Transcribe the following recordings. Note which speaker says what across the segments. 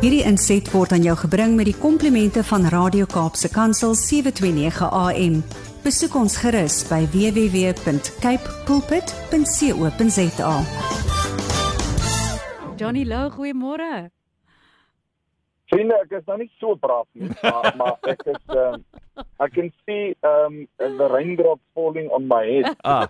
Speaker 1: Hierdie inset word aan jou gebring met die komplimente van Radio Kaapse Kansel 729 AM. Besoek ons gerus by www.cape pulpit.co.za.
Speaker 2: Johnny Lou, goeiemôre.
Speaker 3: Vriende, ek is nou nie so braaf nie, maar maar ek is um, I can see um the raindrops falling on my head.
Speaker 4: Ah.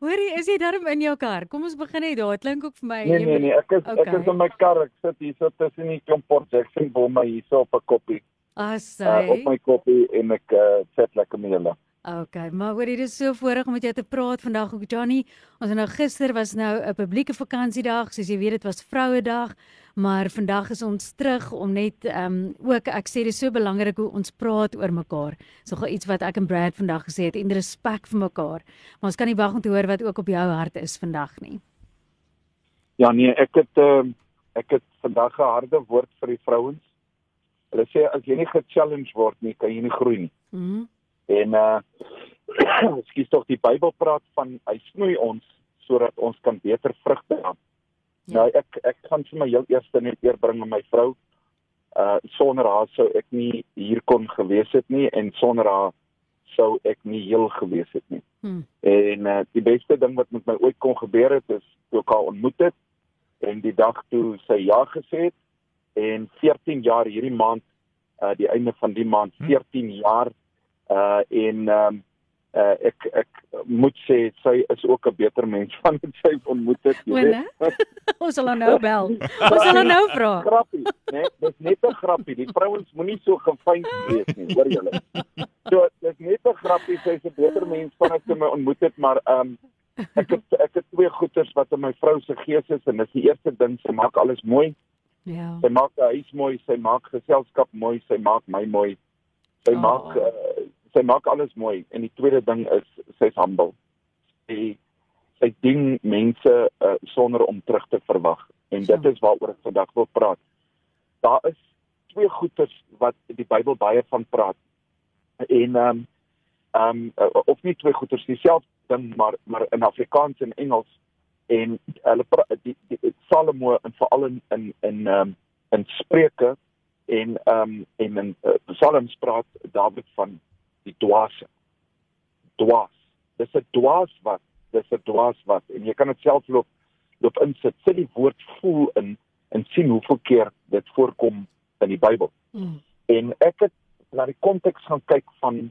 Speaker 2: Hoorie, is jy darm in jou kar? Kom ons begin net daar. Dit klink ook vir my
Speaker 3: nee nee nee, ek is okay. ek is in my kar, ek sit hier so tussen die klomp Port Jackson bome hier so op 'n koppie, uh,
Speaker 2: Asai.
Speaker 3: op my koppie en ek uh, sit lekker met julle.
Speaker 2: Okay, maar hoor dit is so voorreg om met jou te praat vandag ook Johnny. Ons nou gister was nou 'n publieke vakansiedag, soos jy weet dit was Vrouedag, maar vandag is ons terug om net ehm um, ook ek sê dit is so belangrik hoe ons praat oor mekaar. Dis nogal iets wat ek en Brad vandag gesê het en respek vir mekaar. Maar ons kan nie wag om te hoor wat ook op jou hart is vandag nie.
Speaker 3: Ja nee, ek het uh, ek het vandag 'n harde woord vir die vrouens. Hulle sê as jy nie ge-challenge word nie, kan jy nie groei nie.
Speaker 2: Mhm.
Speaker 3: En uh skiet tog die Bybel praat van hy snoei ons sodat ons kan beter vrugte dra.
Speaker 2: Ja.
Speaker 3: Nou ek ek gaan vir my heel eerste net eerbring aan my vrou. Uh sonder haar sou ek nie hier kon gewees het nie en sonder haar sou ek nie heel gewees het nie.
Speaker 2: Hm.
Speaker 3: En uh die beste ding wat met my ooit kon gebeur het is toe ek haar ontmoet het en die dag toe sy ja gesê het en 14 jaar hierdie maand uh die einde van die maand 14 jaar uh en ehm um, uh ek ek moet sê sy is ook 'n beter mens van wat sy ontmoet het jy weet.
Speaker 2: ons sal haar nou bel. Ons sal haar nou vra.
Speaker 3: grappie, né? Nee, dis net 'n grappie. Die vrouens moenie so gefyn wees nie, hoor julle. So, dis net 'n grappie. Sy's 'n beter mens van wat ek my ontmoet het, maar ehm um, ek het ek het twee goeters wat in my vrou se gees is en dis die eerste ding, sy maak alles mooi.
Speaker 2: Ja.
Speaker 3: Sy maak 'n huis mooi, sy maak geselskap mooi, sy maak my mooi. Sy
Speaker 2: Oh.
Speaker 3: maak uh, sy maak alles mooi en die tweede ding is sy's humble. Sy sy ding mense uh, sonder om terug te verwag en dit
Speaker 2: Ja.
Speaker 3: is waaroor ek vandag wil praat. Daar is twee goeters wat die Bybel baie van praat. En ehm um, ehm um, of nie twee goeters dieselfde ding maar maar in Afrikaans en Engels en hulle die, die, die Salomo en veral in in in ehm um, in Spreuke en ehm um, en in uh, Psalms praat Dawid van die dwaase. Dwaas. Dis 'n dwaas wat, dis 'n dwaas wat en jy kan dit self loop loop insit. Sit die woord voel in en sien hoeveel keer dit voorkom in die Bybel.
Speaker 2: Mm.
Speaker 3: En ek het na die konteks gaan kyk van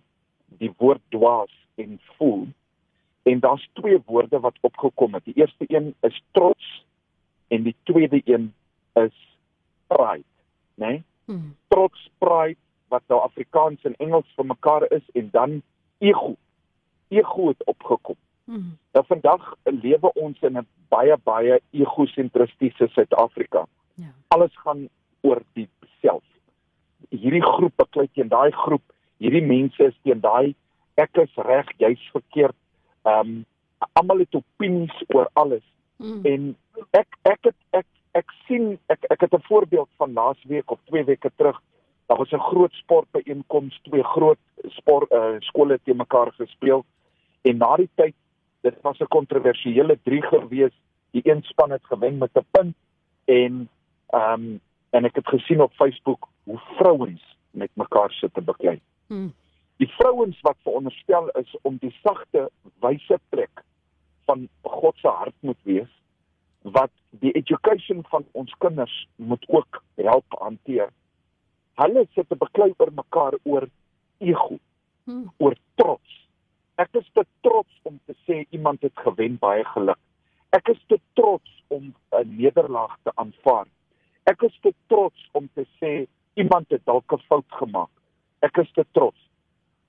Speaker 3: die woord dwaas en voel. En daar's twee woorde wat opgekom het. Die eerste een is trots en die tweede een is pride, né? Nee?
Speaker 2: Mm.
Speaker 3: Trots, pride wat nou Afrikaans en Engels vir mekaar is en dan ego. Ego het opgekom.
Speaker 2: Mm.
Speaker 3: Nou vandag lewe ons in 'n baie baie egosentristiese Suid-Afrika.
Speaker 2: Ja.
Speaker 3: Alles gaan oor die self. Hierdie groep beklei teen daai groep, hierdie mense is teen daai ek is reg, jy's verkeerd. Ehm um, almal het opinies oor alles
Speaker 2: Mm.
Speaker 3: en ek ek het ek ek sien ek ek het 'n voorbeeld van laasweek of 2 weke terug. Daar was 'n groot sportbyeenkoms, twee groot sport uh, skole te mekaar gespeel en na die tyd dit was 'n kontroversiële 3 gewees. Die een span het gewen met 'n punt en ehm um, en ek het gesien op Facebook hoe vrouens met mekaar sit te beklei.
Speaker 2: Mm.
Speaker 3: Die vrouens wat veronderstel is om die sagte wyse plek van God se hart moet wees wat die education van ons kinders moet ook help hanteer. Hulle sit te beklei oor mekaar oor ego,
Speaker 2: Mm.
Speaker 3: oor trots. Ek is te trots om te sê iemand het gewen baie geluk. Ek is te trots om 'n nederlaag te aanvaar. Ek is te trots om te sê iemand het dalk 'n fout gemaak. Ek is te trots.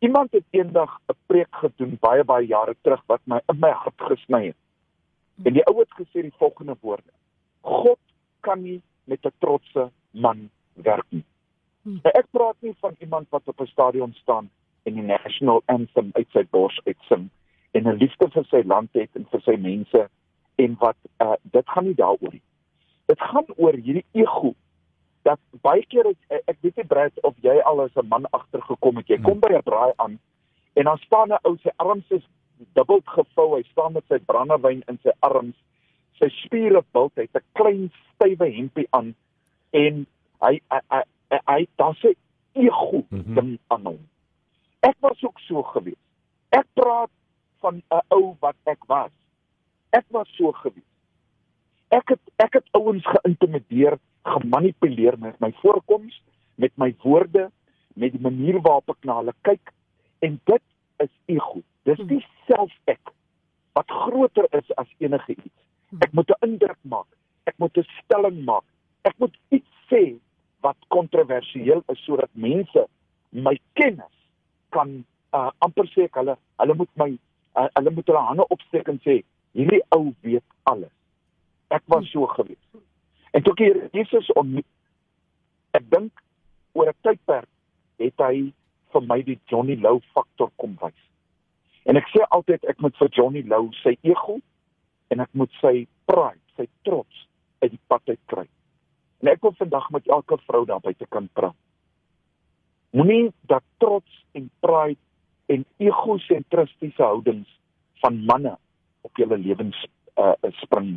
Speaker 3: Iemand het eendag 'n preek gedoen baie baie jare terug wat my in my hart gesny het. En die ou het gesê die volgende woorde: God kan nie met 'n trotse man werk nie.
Speaker 2: Hmm.
Speaker 3: Ek praat nie van iemand wat op 'n stadion staan en die national anthem uit sy bors uitsing en 'n liefde vir sy land het en vir sy mense en wat uh, dit gaan nie daaroor nie. Dit gaan oor hierdie ego dat baie keer is, ek, ek weet nie Brad of jy al as 'n man agtergekom het jy kom by 'n braai aan en dan staan 'n ou sy arms is dubbel gevou hy staan met sy brandewyn in sy arms sy spiere bult hy het 'n klein stywe hempie aan en hy hy hy, hy, hy daar's 'n ego
Speaker 4: Mhm.
Speaker 3: ding aan hom. Ek was ook so gewees. Ek praat van 'n ou wat ek was. Ek was so gewees. Ek het ek het ouens geïntimideer, gemanipuleer met my voorkoms, met my woorde, met die manier waarop ek na hulle kyk en dit is ego. Dis die self-ek wat groter is as enige iets. Ek moet 'n indruk maak. Ek moet 'n stelling maak. Ek moet iets sê wat kontroversieel is sodat mense my kennis kan uh, amper sê ek hulle hulle moet my uh, hulle moet hulle hande opsteek en sê hierdie ou weet alles. Ek was so gewees. En toe ek hier Jesus ontmoet, ek dink oor 'n tydperk het hy vir my die Johnny Lou faktor kom wys. En ek sê altyd ek moet vir Johnny Lou sy ego en ek moet sy pride, sy trots uit die pad uit kry. Wil vandag met elke vrou daar buite kan praat. Moenie dat trots en pride en egosentristiese houdings van manne op julle lewens uh, spring.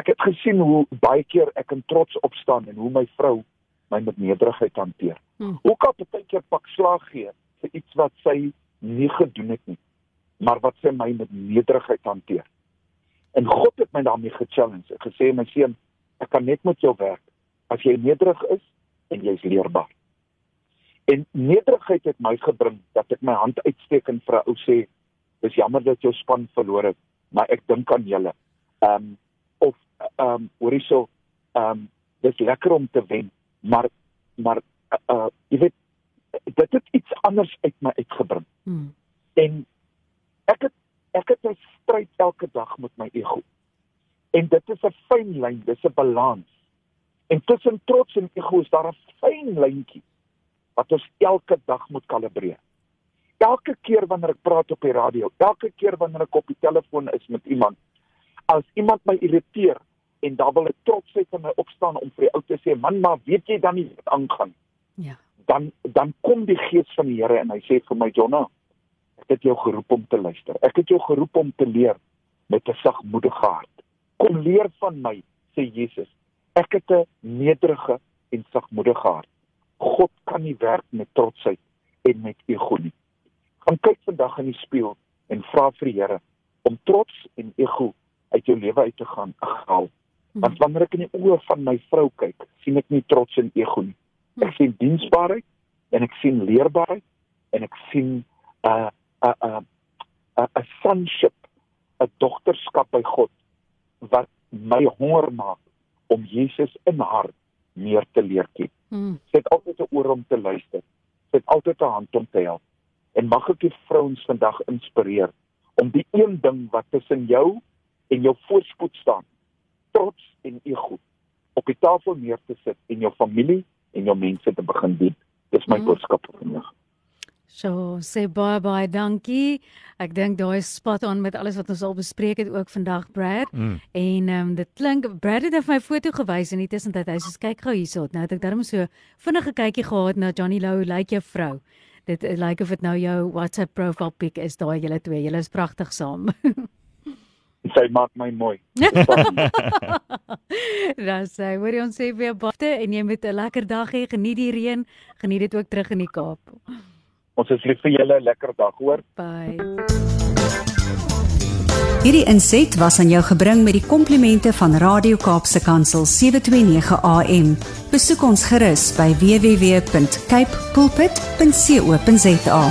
Speaker 3: Ek het gesien hoe baie keer ek in trots opstaan en hoe my vrou my met nederigheid hanteer.
Speaker 2: Hmm.
Speaker 3: Hoe kan baie keer pak slag gee vir iets wat sy nie gedoen het nie, maar wat sy my met nederigheid hanteer. En God het my daarmee gechallenge. Ek gesê my seun, ek kan net met jou werk as jy nederig is en jy's leerbaar. En nederigheid het my gebring dat ek my hand uitsteek en vir 'n ou sê, "Dis jammer dat jou span verloor het, maar ek dink aan julle." Ehm um, of ehm um, hoorie so, ehm um, dis lekker om te wen, maar maar uh, uh jy weet dit het iets anders uit my uitgebring.
Speaker 2: Hmm.
Speaker 3: En ek het ek het 'n stryd elke dag met my ego. En dit is 'n fyn lyn, dis 'n balans. En tussen trots en ego is daar 'n fyn lyntjie wat ons elke dag moet kalibreer. Elke keer wanneer ek praat op die radio, elke keer wanneer ek op die telefoon is met iemand, as iemand my irriteer en daar wil ek trotsheid in my opstaan om vir die ou te sê, "Man, maar weet jy dan nie wat aangaan?"
Speaker 2: Ja.
Speaker 3: dan dan kom die gees van die Here en hy sê vir my Jonna, ek het jou geroep om te luister. Ek het jou geroep om te leer met 'n sagmoedige hart. Kom leer van my, sê Jesus. Ek het 'n nederige en sagmoedige hart. God kan nie werk met trotsheid en met ego nie. Gaan kyk vandag in die spieël en vra vir die Here om trots en ego uit jou lewe uit te gaan haal. Want wanneer ek in die oë van my vrou kyk, sien ek nie trots en ego nie. Ek sien diensbaarheid en ek sien leerbaarheid en ek sien 'n 'n 'n 'n 'n sonship, 'n dogterskap by God wat my honger maak om Jesus in haar meer te leer ken.
Speaker 2: Hmm.
Speaker 3: Sy het altyd 'n oor om te luister. Sy het altyd 'n hand om te help. En mag ek die vrouens vandag inspireer om die een ding wat tussen jou en jou voorspoed staan, trots en ego, op die tafel neer te sit en jou familie en jou mense te begin dien. Dis my
Speaker 2: Mm.
Speaker 3: boodskap vir vandag.
Speaker 2: So sê baie baie dankie. Ek dink daai is spot on met alles wat ons al bespreek het ook vandag Brad.
Speaker 4: Mm.
Speaker 2: En ehm um, dit klink Brad het my foto gewys en intussen dat hy sê kyk gou hierso. Nou het ek darm so vinnige kykie gehad na Johnny Lou, lyk like jou vrou. Dit lyk like of dit nou jou WhatsApp profile pic is daai julle twee. Julle is pragtig saam.
Speaker 3: Sy maak my mooi.
Speaker 2: Dan sê hoor jy ons sê weer baie en jy moet 'n lekker dag hê. Geniet die reën. Geniet dit ook terug in die Kaap.
Speaker 3: Ons is lief vir julle, lekker dag hoor.
Speaker 2: Bye.
Speaker 1: Hierdie inset was aan jou gebring met die komplimente van Radio Kaapse Kansel 729 AM. Besoek ons gerus by www.cape pulpit.co.za.